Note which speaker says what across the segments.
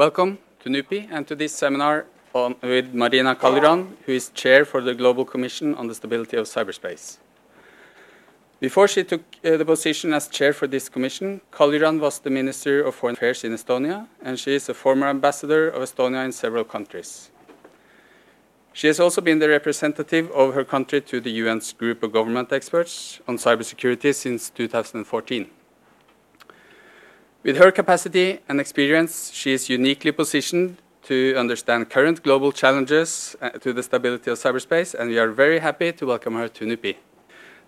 Speaker 1: Welcome to NUPI and to this seminar on, with Marina Kaljurand, who is chair for the Global Commission on the Stability of Cyberspace. Before she took uh, the position as chair for this commission, Kaljurand was the Minister of Foreign Affairs in Estonia, and she is a former ambassador of Estonia in several countries. She has also been the representative of her country to the UN's group of government experts on cybersecurity since 2014. With her capacity and experience, she is uniquely positioned to understand current global challenges uh, to the stability of cyberspace, and we are very happy to welcome her to NUPI.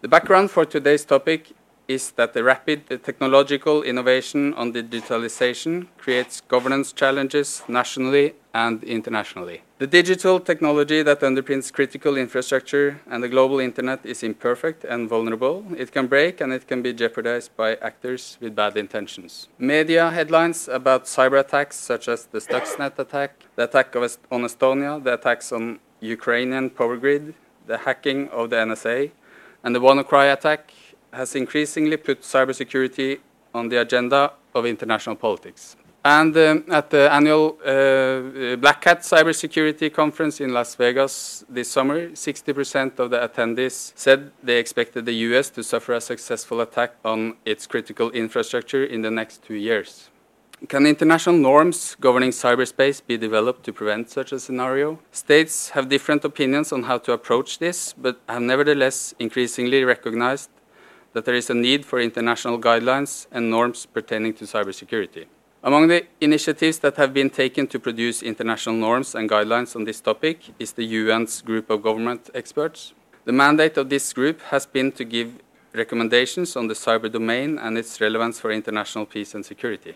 Speaker 1: The background for today's topic is that the rapid technological innovation on digitalization creates governance challenges nationally and internationally. The digital technology that underpins critical infrastructure and the global internet is imperfect and vulnerable. It can break and it can be jeopardized by actors with bad intentions. Media headlines about cyber attacks such as the Stuxnet attack, the attack on Estonia, the attacks on Ukrainian power grid, the hacking of the NSA, and the WannaCry attack has increasingly put cybersecurity on the agenda of international politics. And um, at the annual uh, Black Hat Cybersecurity Conference in Las Vegas this summer, 60% of the attendees said they expected the US to suffer a successful attack on its critical infrastructure in the next two years. Can international norms governing cyberspace be developed to prevent such a scenario? States have different opinions on how to approach this, but have nevertheless increasingly recognized that there is a need for international guidelines and norms pertaining to cybersecurity. Among the initiatives that have been taken to produce international norms and guidelines on this topic is the UN's group of government experts. The mandate of this group has been to give recommendations on the cyber domain and its relevance for international peace and security.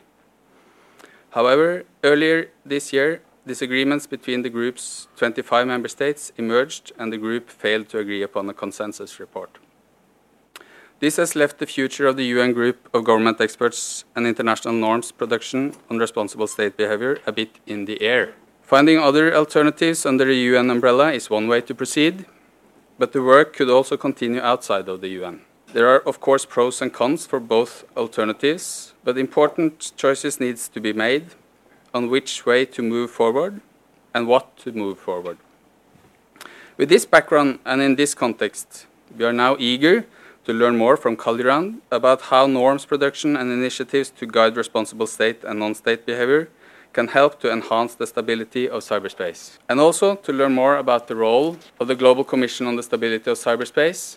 Speaker 1: However, earlier this year, disagreements between the group's 25 member states emerged and the group failed to agree upon a consensus report. This has left the future of the UN group of government experts and international norms production on responsible state behavior a bit in the air. Finding other alternatives under the UN umbrella is one way to proceed, but the work could also continue outside of the UN. There are, of course, pros and cons for both alternatives, but important choices needs to be made on which way to move forward and what to move forward. With this background and in this context, we are now eager to learn more from Kaljurand about how norms production and initiatives to guide responsible state and non-state behavior can help to enhance the stability of cyberspace. And also to learn more about the role of the Global Commission on the Stability of Cyberspace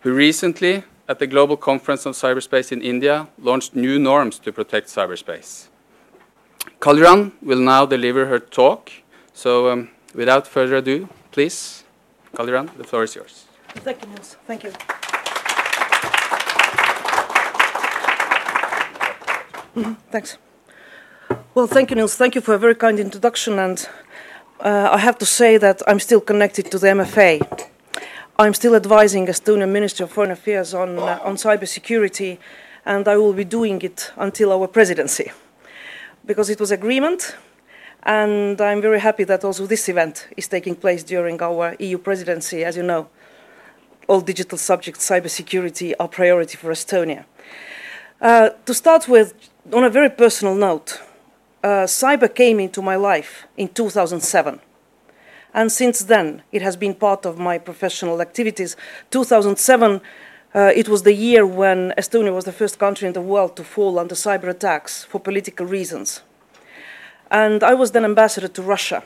Speaker 1: who recently, at the Global Conference on Cyberspace in India, launched new norms to protect cyberspace. Kaljurand will now deliver her talk. So, um, without further ado, please, Kaljurand, the floor is yours.
Speaker 2: Thank you. Thank you, Niels. Thank you. Mm -hmm. Thanks. Well, thank you, Niels. Thank you for a very kind introduction. And uh, I have to say that I'm still connected to the MFA. I'm still advising Estonian Ministry of Foreign Affairs on, uh, on cybersecurity, and I will be doing it until our presidency, because it was agreement, and I'm very happy that also this event is taking place during our EU presidency. As you know, all digital subjects, cybersecurity, are priority for Estonia. Uh, to start with, on a very personal note, uh, cyber came into my life in 2007 and since then it has been part of my professional activities. 2007, uh, it was the year when Estonia was the first country in the world to fall under cyber attacks for political reasons. And I was then ambassador to Russia,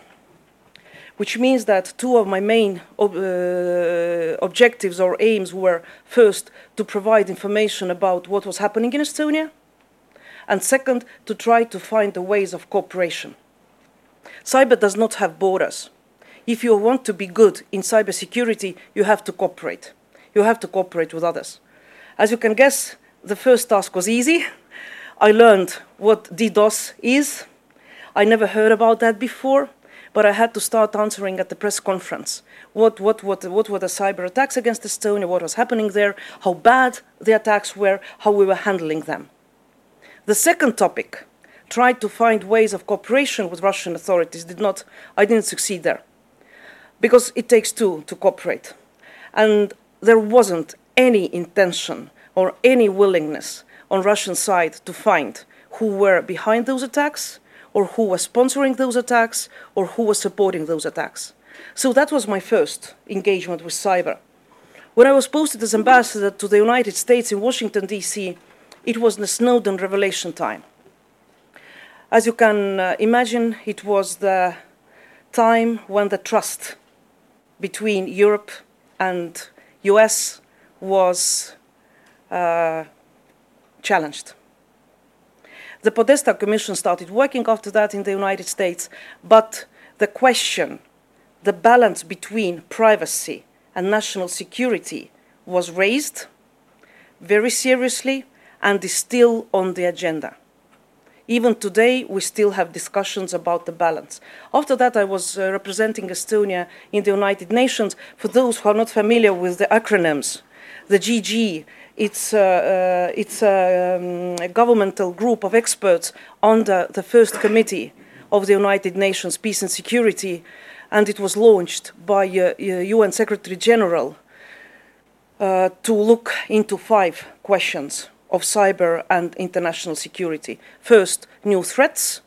Speaker 2: which means that two of my main ob uh, objectives or aims were first, to provide information about what was happening in Estonia, and second, to try to find the ways of cooperation. Cyber does not have borders if you want to be good in cybersecurity, you have to cooperate. You have to cooperate with others. As you can guess, the first task was easy. I learned what DDoS is. I never heard about that before, but I had to start answering at the press conference. What, what, what, what were the cyber attacks against Estonia, what was happening there, how bad the attacks were, how we were handling them. The second topic, tried to find ways of cooperation with Russian authorities, did not, I didn't succeed there because it takes two to cooperate. And there wasn't any intention or any willingness on Russian side to find who were behind those attacks, or who was sponsoring those attacks, or who was supporting those attacks. So that was my first engagement with cyber. When I was posted as ambassador to the United States in Washington, D.C., it was the Snowden revelation time. As you can uh, imagine, it was the time when the trust between Europe and US was uh, challenged. The Podesta Commission started working after that in the United States, but the question, the balance between privacy and national security was raised very seriously and is still on the agenda. Even today, we still have discussions about the balance. After that, I was uh, representing Estonia in the United Nations. For those who are not familiar with the acronyms, the GG, it's, uh, uh, it's a, um, a, governmental group of experts under the first committee of the United Nations Peace and Security, and it was launched by UN uh, Secretary General uh, to look into five questions of cyber and international security. First, new threats.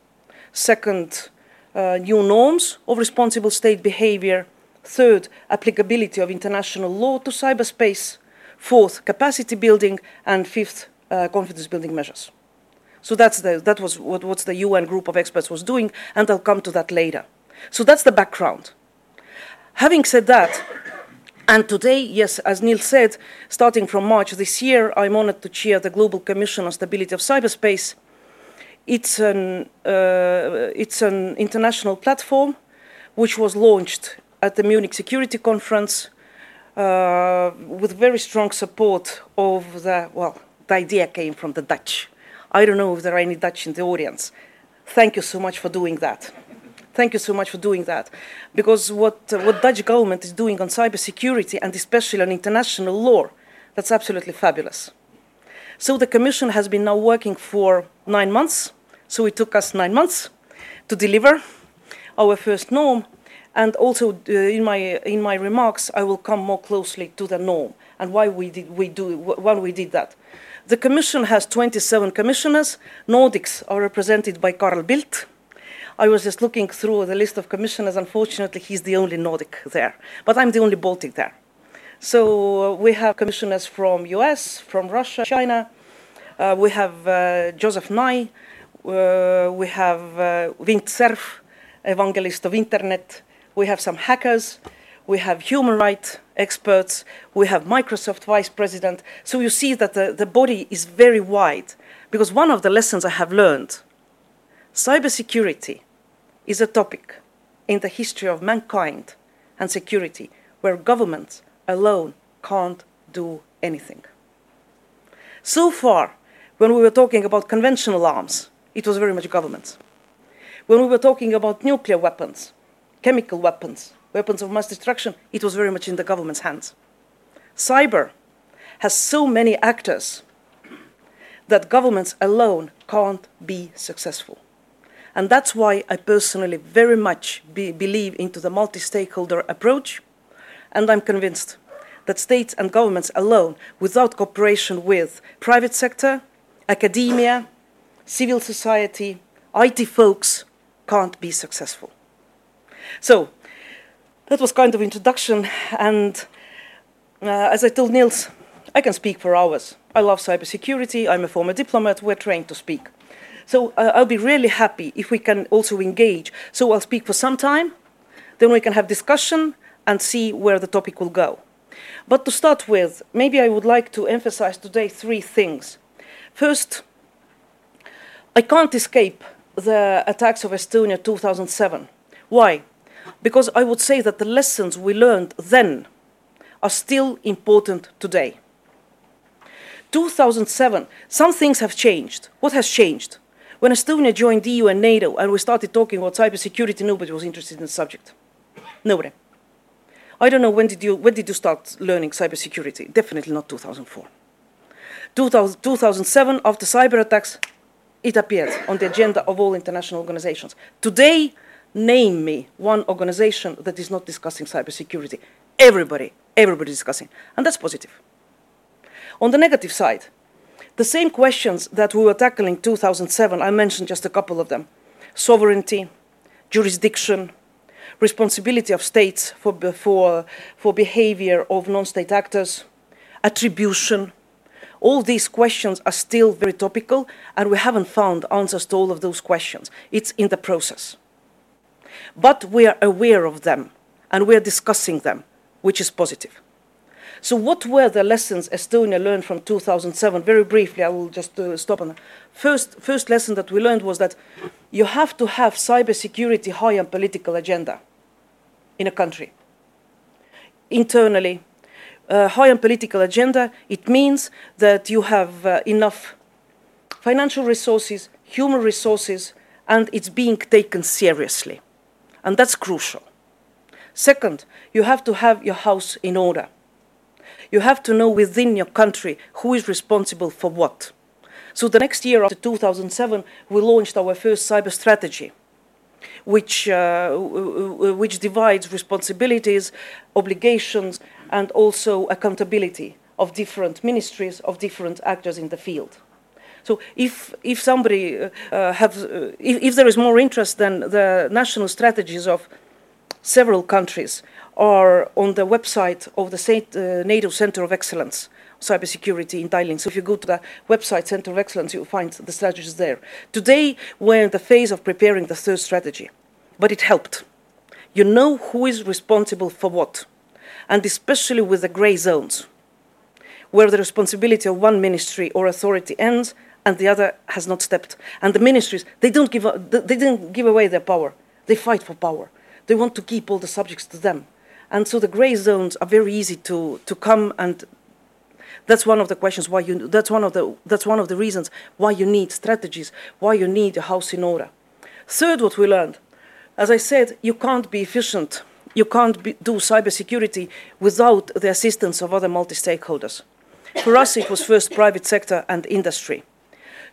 Speaker 2: Second, uh, new norms of responsible state behavior. Third, applicability of international law to cyberspace. Fourth, capacity building. And fifth, uh, confidence building measures. So that's the, that was what, what the UN group of experts was doing, and I'll come to that later. So that's the background. Having said that, and today, yes, as Neil said, starting from March this year, I'm honored to chair the Global Commission on Stability of Cyberspace. It's an, uh, it's an international platform which was launched at the Munich Security Conference uh, with very strong support of the, well, the idea came from the Dutch. I don't know if there are any Dutch in the audience. Thank you so much for doing that. Thank you so much for doing that. Because what, uh, what Dutch government is doing on cybersecurity and especially on international law, that's absolutely fabulous. So the Commission has been now working for nine months. So it took us nine months to deliver our first norm. And also uh, in, my, in my remarks, I will come more closely to the norm and why we did, we do, why we did that. The Commission has 27 commissioners. Nordics are represented by Carl Bildt I was just looking through the list of commissioners. Unfortunately, he's the only Nordic there, but I'm the only Baltic there. So uh, we have commissioners from US, from Russia, China. Uh, we have uh, Joseph Nye. Uh, we have uh, Vint Cerf, evangelist of internet. We have some hackers. We have human rights experts. We have Microsoft vice president. So you see that the, the body is very wide. Because one of the lessons I have learned Cybersecurity is a topic in the history of mankind and security where governments alone can't do anything. So far, when we were talking about conventional arms, it was very much governments. When we were talking about nuclear weapons, chemical weapons, weapons of mass destruction, it was very much in the government's hands. Cyber has so many actors that governments alone can't be successful. And that's why I personally very much be, believe into the multi-stakeholder approach. And I'm convinced that states and governments alone, without cooperation with private sector, academia, civil society, IT folks, can't be successful. So that was kind of introduction. And uh, as I told Niels, I can speak for hours. I love cybersecurity. I'm a former diplomat. We're trained to speak. So uh, I'll be really happy if we can also engage. So I'll speak for some time, then we can have discussion and see where the topic will go. But to start with, maybe I would like to emphasize today three things. First, I can't escape the attacks of Estonia 2007. Why? Because I would say that the lessons we learned then are still important today. 2007, some things have changed. What has changed? When Estonia joined the EU and NATO and we started talking about cybersecurity, nobody was interested in the subject. Nobody. I don't know when did you when did you start learning cybersecurity? Definitely not 2004. 2000, 2007, after cyber attacks, it appeared on the agenda of all international organizations. Today, name me one organization that is not discussing cybersecurity. Everybody, everybody is discussing, and that's positive. On the negative side, the same questions that we were tackling in 2007, I mentioned just a couple of them. sovereignty, jurisdiction, responsibility of states for, for, for behavior of non-state actors, attribution. All these questions are still very topical, and we haven't found answers to all of those questions. It's in the process. But we are aware of them, and we are discussing them, which is positive. So what were the lessons Estonia learned from 2007? Very briefly, I will just uh, stop on that. First, first lesson that we learned was that you have to have cybersecurity high on political agenda in a country. Internally, uh, high on political agenda, it means that you have uh, enough financial resources, human resources, and it's being taken seriously. And that's crucial. Second, you have to have your house in order. You have to know within your country who is responsible for what. So the next year, after 2007, we launched our first cyber strategy, which, uh, which divides responsibilities, obligations, and also accountability of different ministries, of different actors in the field. So if, if somebody uh, have, uh, if, if there is more interest than the national strategies of several countries, are on the website of the uh, NATO Center of Excellence, cybersecurity in Tallinn. So if you go to the website Center of Excellence, you'll find the strategies there. Today, we're in the phase of preparing the third strategy, but it helped. You know who is responsible for what, and especially with the gray zones, where the responsibility of one ministry or authority ends and the other has not stepped. And the ministries, they don't give, they didn't give away their power. They fight for power. They want to keep all the subjects to them. And so the gray zones are very easy to, to come and that's one of the questions why you that's one of the that's one of the reasons why you need strategies, why you need a house in order. Third, what we learned, as I said, you can't be efficient, you can't be, do cybersecurity without the assistance of other multi-stakeholders. For us, it was first private sector and industry.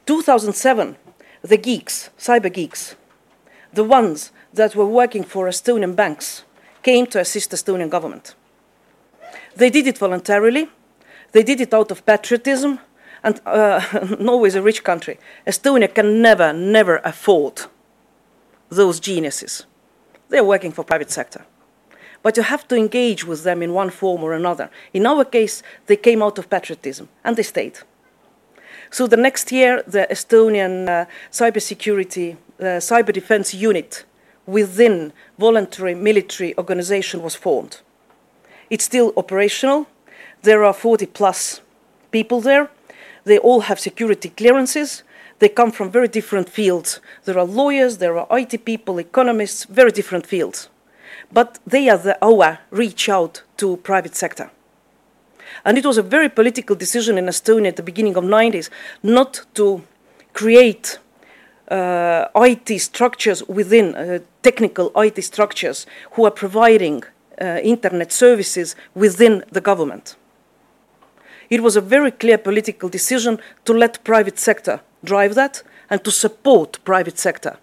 Speaker 2: 2007, the geeks, cyber geeks, the ones that were working for Estonian banks, came to assist the Estonian government. They did it voluntarily, they did it out of patriotism, and uh, Norway is a rich country. Estonia can never, never afford those geniuses. They're working for private sector. But you have to engage with them in one form or another. In our case, they came out of patriotism, and they stayed. So the next year, the Estonian uh, cybersecurity, uh, cyber defense unit within voluntary military organization was formed. It's still operational. There are 40 plus people there. They all have security clearances. They come from very different fields. There are lawyers, there are IT people, economists, very different fields. But they are the our reach out to private sector. And it was a very political decision in Estonia at the beginning of 90s not to create IT structures within uh, technical IT structures who are providing uh, internet services within the government. It was a very clear political decision to let private sector drive that and to support private sector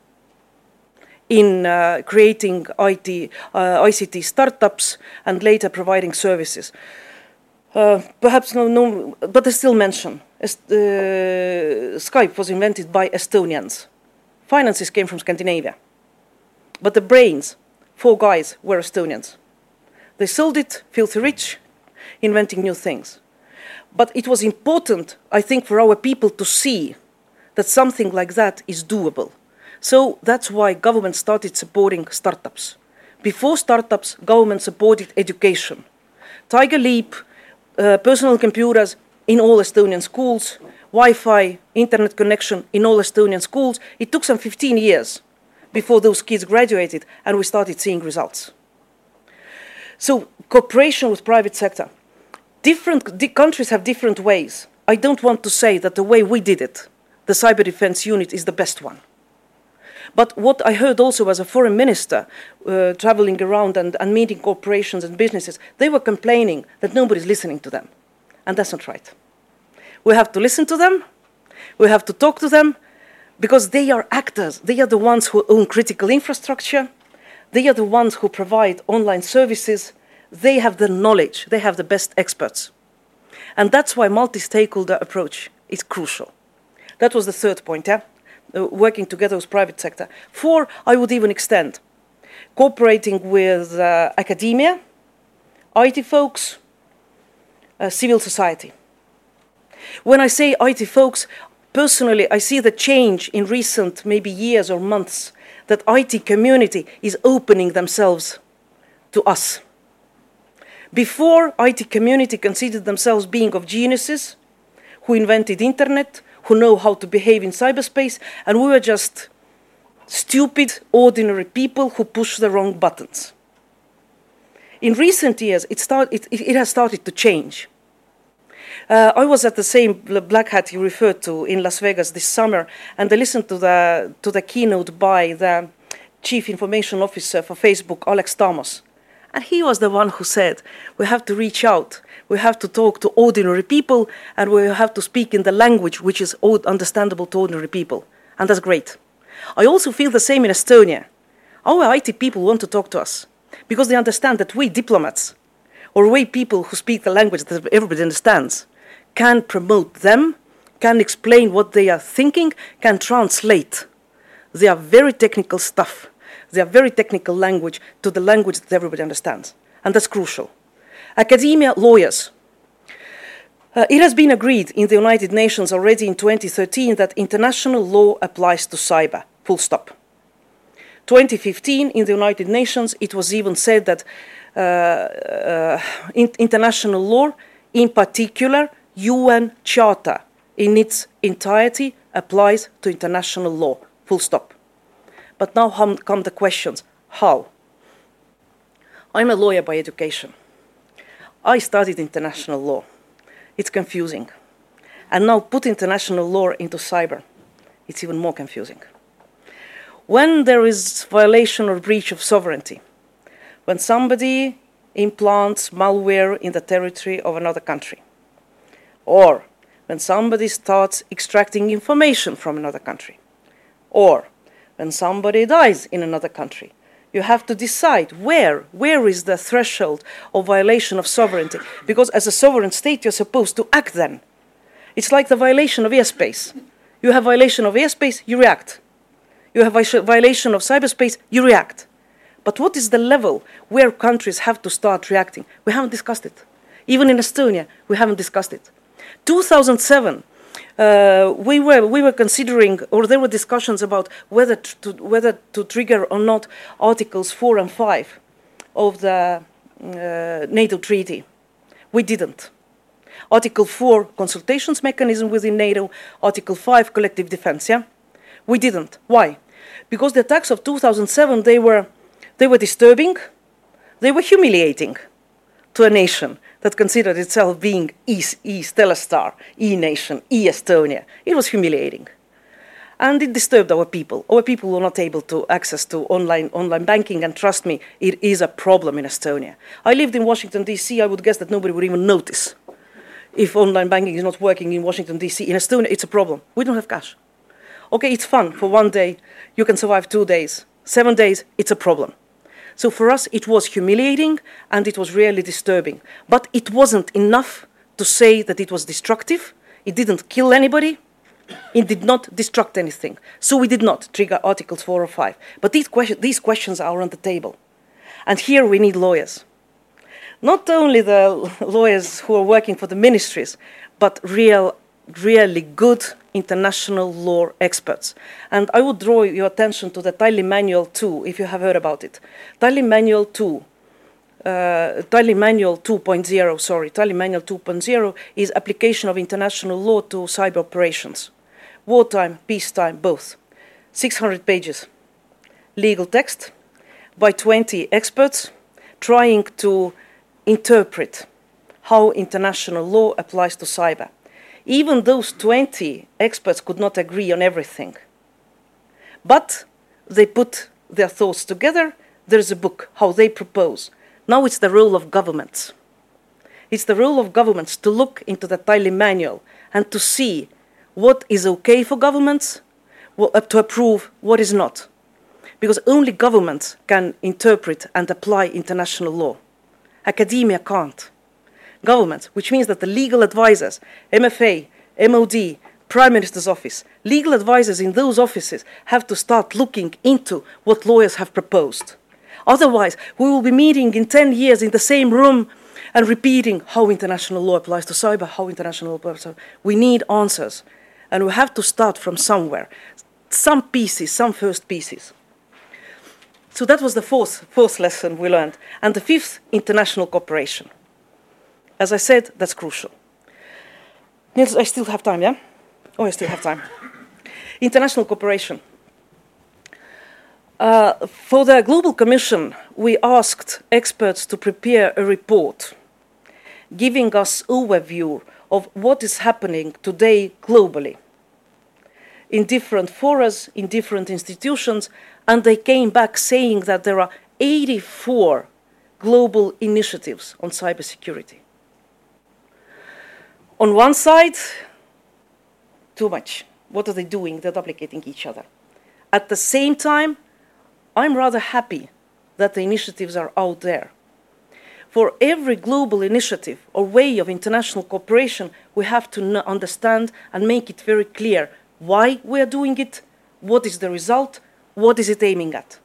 Speaker 2: in uh, creating IT, uh, ICT startups and later providing services. Uh, perhaps no, no, but I still mention Skype was invented by Estonians Finances came from Scandinavia. But the brains, four guys, were Estonians. They sold it, filthy rich, inventing new things. But it was important, I think, for our people to see that something like that is doable. So that's why government started supporting startups. Before startups, government supported education. Tiger Leap, uh, personal computers in all Estonian schools, Wi-Fi, internet connection in all Estonian schools. It took some 15 years before those kids graduated and we started seeing results. So cooperation with private sector. Different di countries have different ways. I don't want to say that the way we did it, the cyber defense unit, is the best one. But what I heard also as a foreign minister uh, traveling around and, and meeting corporations and businesses, they were complaining that nobody's listening to them. And that's not right. We have to listen to them, we have to talk to them, because they are actors. They are the ones who own critical infrastructure, they are the ones who provide online services, they have the knowledge, they have the best experts. And that's why multi stakeholder approach is crucial. That was the third point, yeah? uh, working together with private sector. Four, I would even extend cooperating with uh, academia, IT folks, uh, civil society. When I say IT folks, personally, I see the change in recent maybe years or months that IT community is opening themselves to us. Before, IT community considered themselves being of geniuses who invented internet, who know how to behave in cyberspace, and we were just stupid, ordinary people who push the wrong buttons. In recent years, it, start, it, it has started to change. Uh, I was at the same Black Hat you referred to in Las Vegas this summer, and I listened to the, to the keynote by the Chief Information Officer for Facebook, Alex Stamos, And he was the one who said, we have to reach out, we have to talk to ordinary people, and we have to speak in the language which is understandable to ordinary people. And that's great. I also feel the same in Estonia. Our IT people want to talk to us because they understand that we diplomats, or we people who speak the language that everybody understands, can promote them, can explain what they are thinking, can translate. They are very technical stuff. They are very technical language to the language that everybody understands. And that's crucial. Academia, lawyers. Uh, it has been agreed in the United Nations already in 2013 that international law applies to cyber, full stop. 2015, in the United Nations, it was even said that uh, uh, in international law, in particular, UN Charter in its entirety applies to international law, full stop. But now come the questions how? I'm a lawyer by education. I studied international law. It's confusing. And now put international law into cyber, it's even more confusing. When there is violation or breach of sovereignty, when somebody implants malware in the territory of another country, or when somebody starts extracting information from another country, or when somebody dies in another country, you have to decide where where is the threshold of violation of sovereignty. Because as a sovereign state you're supposed to act then. It's like the violation of airspace. You have violation of airspace you react. You have violation of cyberspace you react. But what is the level where countries have to start reacting? We haven't discussed it. Even in estonia we haven't discussed it 2007 uh, we were we were considering, or there were discussions about whether to whether to trigger or not Articles four and five of the uh, NATO treaty. We didn't. Article four consultations mechanism within NATO. Article five collective defense. Yeah, we didn't. Why? Because the attacks of 2007 they were they were disturbing, they were humiliating to a nation that considered itself being E, e Stellar Star, E Nation, E Estonia. It was humiliating. And it disturbed our people. Our people were not able to access to online, online banking, and trust me, it is a problem in Estonia. I lived in Washington, D.C., I would guess that nobody would even notice if online banking is not working in Washington, D.C. In Estonia, it's a problem. We don't have cash. Okay, it's fun for one day, you can survive two days. Seven days, it's a problem. So for us, it was humiliating and it was really disturbing. But it wasn't enough to say that it was destructive. It didn't kill anybody. It did not destruct anything. So we did not trigger Articles 4 or 5. But these, question, these questions are on the table. And here we need lawyers. Not only the lawyers who are working for the ministries, but real, really good international law experts. And I would draw your attention to the Tallinn Manual 2, if you have heard about it. Tallinn Manual 2, uh, Tallinn Manual 2.0, sorry, Tallinn Manual 2.0 is application of international law to cyber operations. Wartime, peacetime, both. 600 pages. Legal text by 20 experts trying to interpret how international law applies to cyber. Even those 20 experts could not agree on everything. But they put their thoughts together. There's a book, how they propose. Now it's the role of governments. It's the role of governments to look into the Tallinn manual and to see what is okay for governments, uh, to approve what is not. Because only governments can interpret and apply international law. Academia can't governments, which means that the legal advisors, MFA, MOD, Prime Minister's office, legal advisors in those offices have to start looking into what lawyers have proposed. Otherwise, we will be meeting in 10 years in the same room and repeating how international law applies to cyber, how international law applies to cyber. We need answers. And we have to start from somewhere. Some pieces, some first pieces. So that was the fourth, fourth lesson we learned. And the fifth, international cooperation. As I said, that's crucial. I still have time, yeah? Oh, I still have time. International cooperation. Uh, for the Global Commission, we asked experts to prepare a report giving us overview of what is happening today globally in different forums, in different institutions, and they came back saying that there are 84 global initiatives on cybersecurity. On one side, too much. What are they doing? They're duplicating each other. At the same time, I'm rather happy that the initiatives are out there. For every global initiative or way of international cooperation, we have to understand and make it very clear why we are doing it, what is the result, what is it aiming at.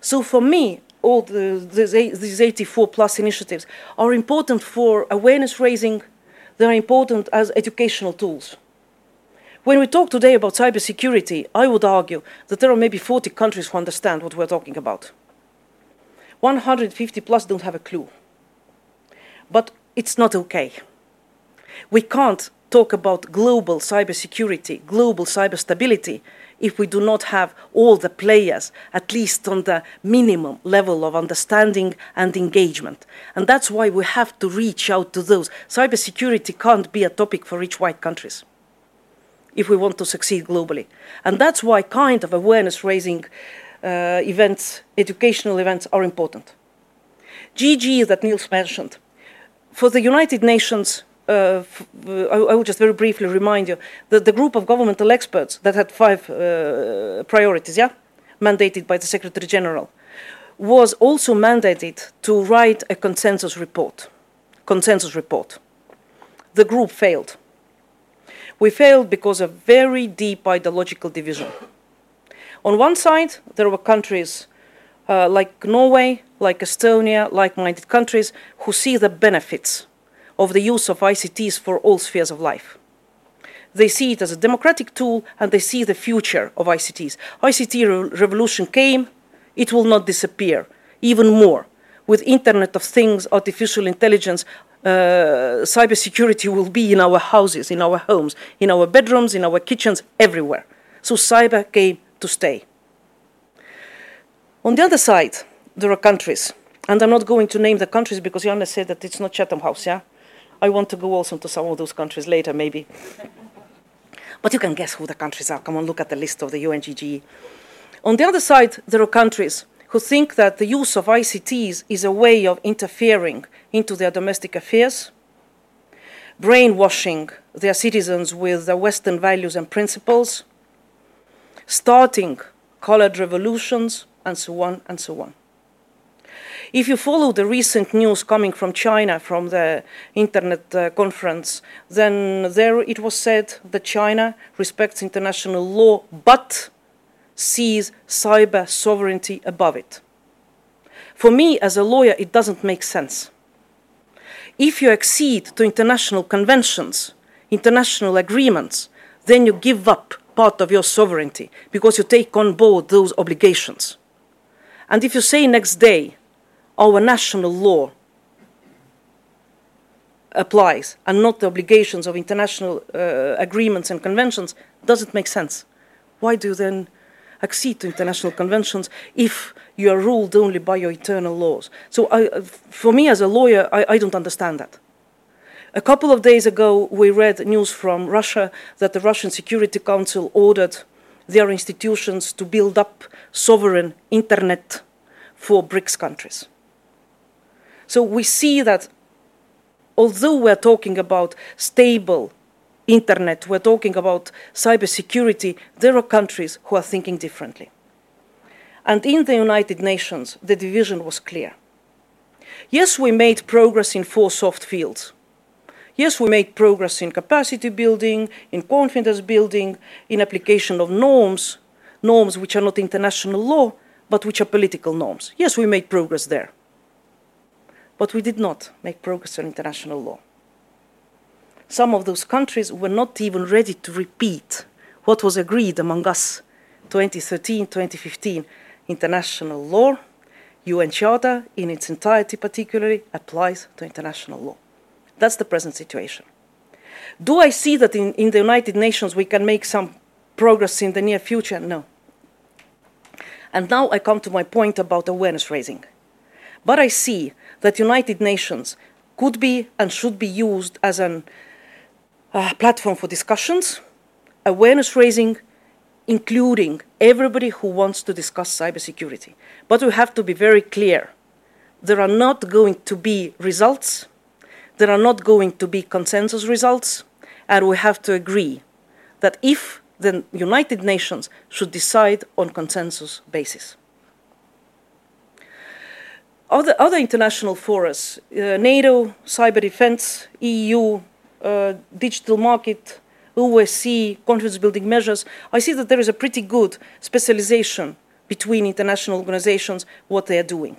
Speaker 2: So for me, all the, these 84 plus initiatives are important for awareness raising, they're important as educational tools. When we talk today about cybersecurity, I would argue that there are maybe 40 countries who understand what we're talking about. 150 plus don't have a clue. But it's not okay. We can't talk about global cybersecurity, global cyber stability, if we do not have all the players, at least on the minimum level of understanding and engagement. And that's why we have to reach out to those. Cybersecurity can't be a topic for rich white countries if we want to succeed globally. And that's why kind of awareness raising uh, events, educational events are important. GG that Niels mentioned. For the United Nations, uh, I, I will just very briefly remind you that the group of governmental experts that had five uh, priorities, yeah, mandated by the Secretary General, was also mandated to write a consensus report. Consensus report. The group failed. We failed because of very deep ideological division. On one side, there were countries uh, like Norway, like Estonia, like minded countries who see the benefits of the use of ICTs for all spheres of life. They see it as a democratic tool and they see the future of ICTs. ICT re revolution came, it will not disappear, even more. With Internet of Things, artificial intelligence, uh, cybersecurity will be in our houses, in our homes, in our bedrooms, in our kitchens, everywhere. So cyber came to stay. On the other side, there are countries, and I'm not going to name the countries because Janne said that it's not Chatham House, yeah? I want to go also to some of those countries later, maybe. but you can guess who the countries are. Come on, look at the list of the UNGG. On the other side, there are countries who think that the use of ICTs is a way of interfering into their domestic affairs, brainwashing their citizens with the Western values and principles, starting colored revolutions, and so on and so on. If you follow the recent news coming from China, from the internet uh, conference, then there it was said that China respects international law, but sees cyber sovereignty above it. For me, as a lawyer, it doesn't make sense. If you accede to international conventions, international agreements, then you give up part of your sovereignty because you take on board those obligations. And if you say next day our national law applies and not the obligations of international uh, agreements and conventions doesn't make sense. Why do you then accede to international conventions if you are ruled only by your eternal laws? So, I, for me as a lawyer, I, I don't understand that. A couple of days ago, we read news from Russia that the Russian Security Council ordered their institutions to build up sovereign internet for BRICS countries. So we see that although we're talking about stable internet, we're talking about cybersecurity, there are countries who are thinking differently. And in the United Nations, the division was clear. Yes, we made progress in four soft fields. Yes, we made progress in capacity building, in confidence building, in application of norms, norms which are not international law, but which are political norms. Yes, we made progress there. But we did not make progress on international law. Some of those countries were not even ready to repeat what was agreed among us 2013, 2015 international law, UN Charter in its entirety particularly applies to international law. That's the present situation. Do I see that in, in the United Nations we can make some progress in the near future? No. And now I come to my point about awareness raising. But I see that United Nations could be and should be used as a uh, platform for discussions, awareness raising, including everybody who wants to discuss cybersecurity. But we have to be very clear. There are not going to be results there are not going to be consensus results, and we have to agree that if the United Nations should decide on consensus basis. Other, other international forums, uh, NATO, cyber defense, EU, uh, digital market, OSCE, confidence building measures, I see that there is a pretty good specialization between international organizations, what they are doing.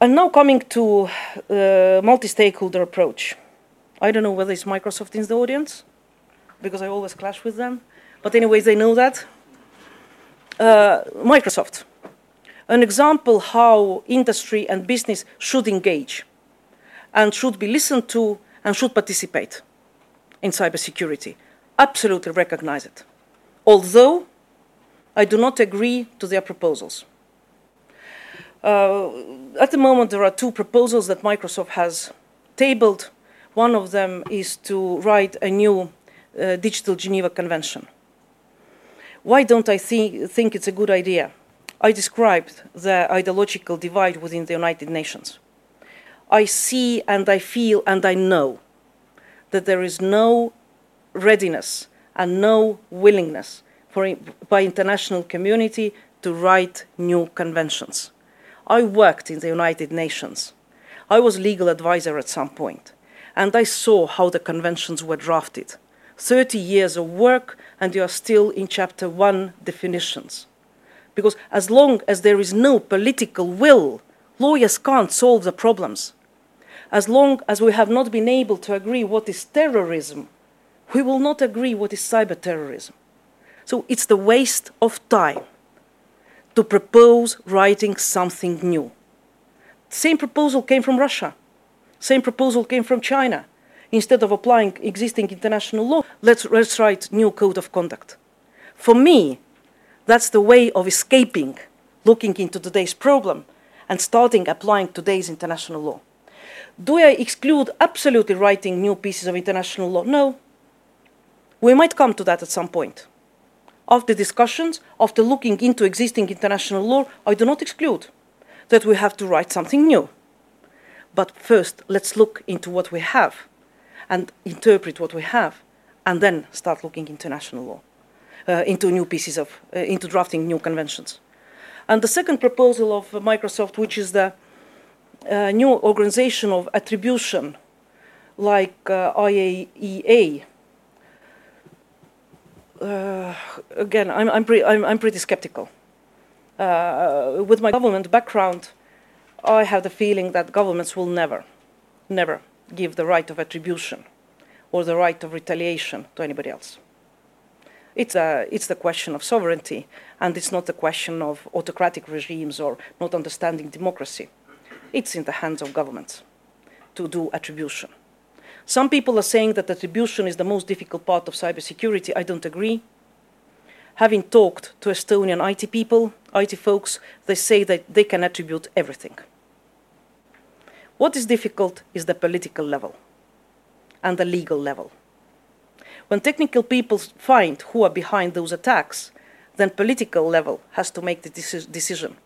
Speaker 2: And now coming to uh, multi-stakeholder approach. I don't know whether it's Microsoft in the audience, because I always clash with them. But anyways, they know that. Uh, Microsoft, an example how industry and business should engage and should be listened to and should participate in cybersecurity. Absolutely recognize it. Although I do not agree to their proposals. Uh, at the moment, there are two proposals that Microsoft has tabled. One of them is to write a new uh, Digital Geneva Convention. Why don't I think, think it's a good idea? I described the ideological divide within the United Nations. I see and I feel and I know that there is no readiness and no willingness for, by international community to write new conventions. I worked in the United Nations. I was legal advisor at some point, and I saw how the conventions were drafted. 30 years of work, and you are still in chapter one definitions. Because as long as there is no political will, lawyers can't solve the problems. As long as we have not been able to agree what is terrorism, we will not agree what is cyber terrorism. So it's the waste of time to propose writing something new. Same proposal came from Russia. Same proposal came from China. Instead of applying existing international law, let's, let's write new code of conduct. For me, that's the way of escaping looking into today's problem and starting applying today's international law. Do I exclude absolutely writing new pieces of international law? No. We might come to that at some point After discussions, after looking into existing international law, I do not exclude that we have to write something new. But first, let's look into what we have and interpret what we have, and then start looking international law, into new pieces of, uh, into drafting new conventions. And the second proposal of Microsoft, which is the uh, new organization of attribution, like uh, IAEA, uh, again, I'm, I'm, pre I'm, I'm, pretty skeptical. Uh, with my government background, I have the feeling that governments will never, never give the right of attribution or the right of retaliation to anybody else. It's, a, it's the question of sovereignty, and it's not the question of autocratic regimes or not understanding democracy. It's in the hands of governments to do attribution. Some people are saying that attribution is the most difficult part of cybersecurity. I don't agree. Having talked to Estonian IT people, IT folks, they say that they can attribute everything. What is difficult is the political level and the legal level. When technical people find who are behind those attacks, then political level has to make the decision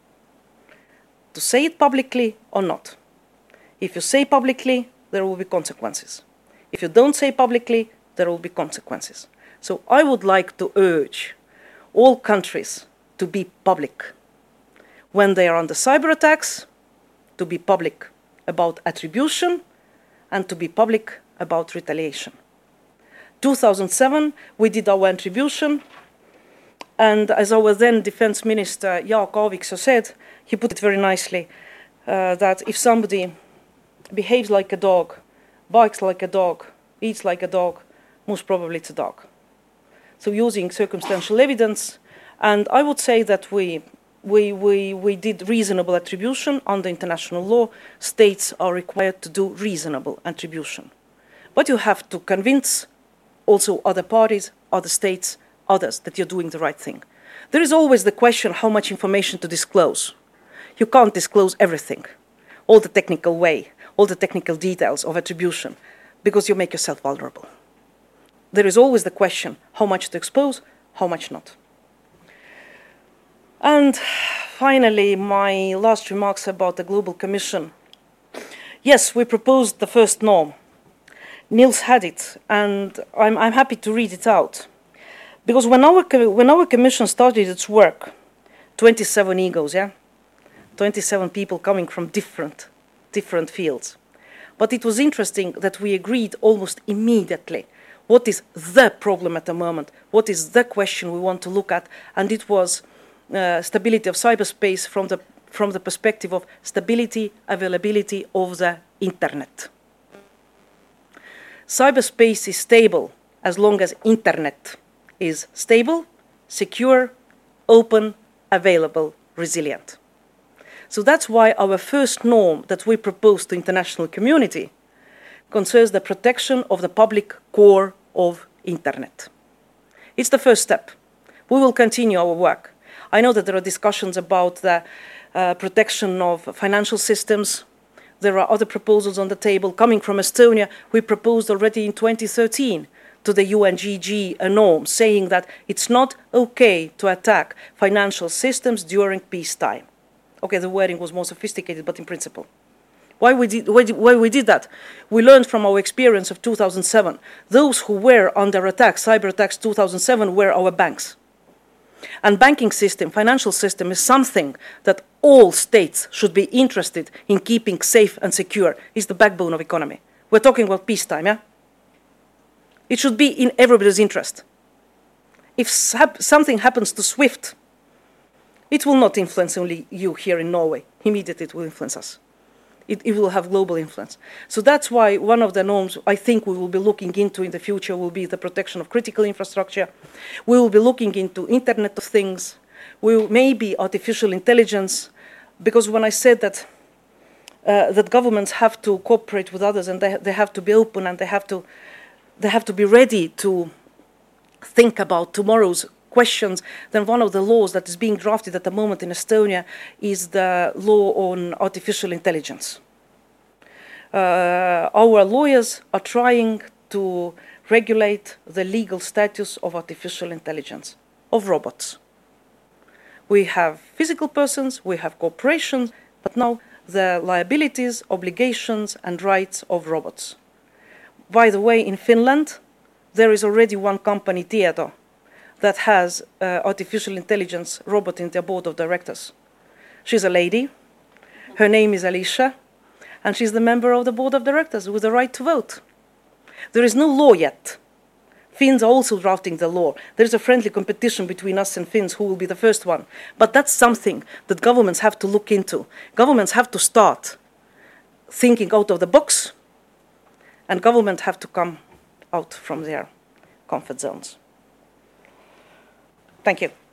Speaker 2: to say it publicly or not. If you say publicly, there will be consequences. If you don't say publicly, there will be consequences. So I would like to urge all countries to be public. When they are under cyber attacks, to be public about attribution and to be public about retaliation. 2007, we did our attribution, and as our then defense minister, Jaak Aaviksoo, said, he put it very nicely, uh, that if somebody behaves like a dog, barks like a dog, eats like a dog, most probably it's a dog. So using circumstantial evidence, and I would say that we, we, we, we did reasonable attribution under international law. States are required to do reasonable attribution. But you have to convince also other parties, other states, others that you're doing the right thing. There is always the question how much information to disclose. You can't disclose everything, all the technical way, all the technical details of attribution, because you make yourself vulnerable. There is always the question how much to expose, how much not. And finally, my last remarks about the Global Commission. Yes, we proposed the first norm. Niels had it, and I'm, I'm happy to read it out. Because when our, when our commission started its work, 27 egos, yeah? 27 people coming from different, different fields. But it was interesting that we agreed almost immediately what is the problem at the moment, what is the question we want to look at, and it was uh, stability of cyberspace from the, from the perspective of stability, availability of the internet. Cyberspace is stable as long as internet is stable, secure, open, available, resilient. So that's why our first norm that we propose to international community concerns the protection of the public core of internet. It's the first step. We will continue our work. I know that there are discussions about the uh, protection of financial systems. There are other proposals on the table coming from Estonia. We proposed already in 2013 to the UNGG a norm saying that it's not okay to attack financial systems during peacetime. Okay, the wording was more sophisticated, but in principle. Why we, did, why, why we did that? We learned from our experience of 2007. Those who were under attack, cyber attacks 2007, were our banks. And banking system, financial system is something that all states should be interested in keeping safe and secure. It's the backbone of economy. We're talking about peacetime, yeah? It should be in everybody's interest. If something happens to SWIFT, it will not influence only you here in Norway. Immediately it will influence us. It, it, will have global influence. So that's why one of the norms I think we will be looking into in the future will be the protection of critical infrastructure. We will be looking into Internet of Things. We will, maybe artificial intelligence, because when I said that uh, that governments have to cooperate with others and they, they have to be open and they have to they have to be ready to think about tomorrow's questions, then one of the laws that is being drafted at the moment in Estonia is the law on artificial intelligence. Uh, our lawyers are trying to regulate the legal status of artificial intelligence, of robots. We have physical persons, we have corporations, but now the liabilities, obligations, and rights of robots. By the way, in Finland, there is already one company, Tieto, that has uh, artificial intelligence robot in their board of directors. She's a lady. Her name is Alicia, and she's the member of the board of directors with the right to vote. There is no law yet. Finns are also drafting the law. There is a friendly competition between us and Finns who will be the first one. But that's something that governments have to look into. Governments have to start thinking out of the box, and governments have to come out from their comfort zones. Thank you.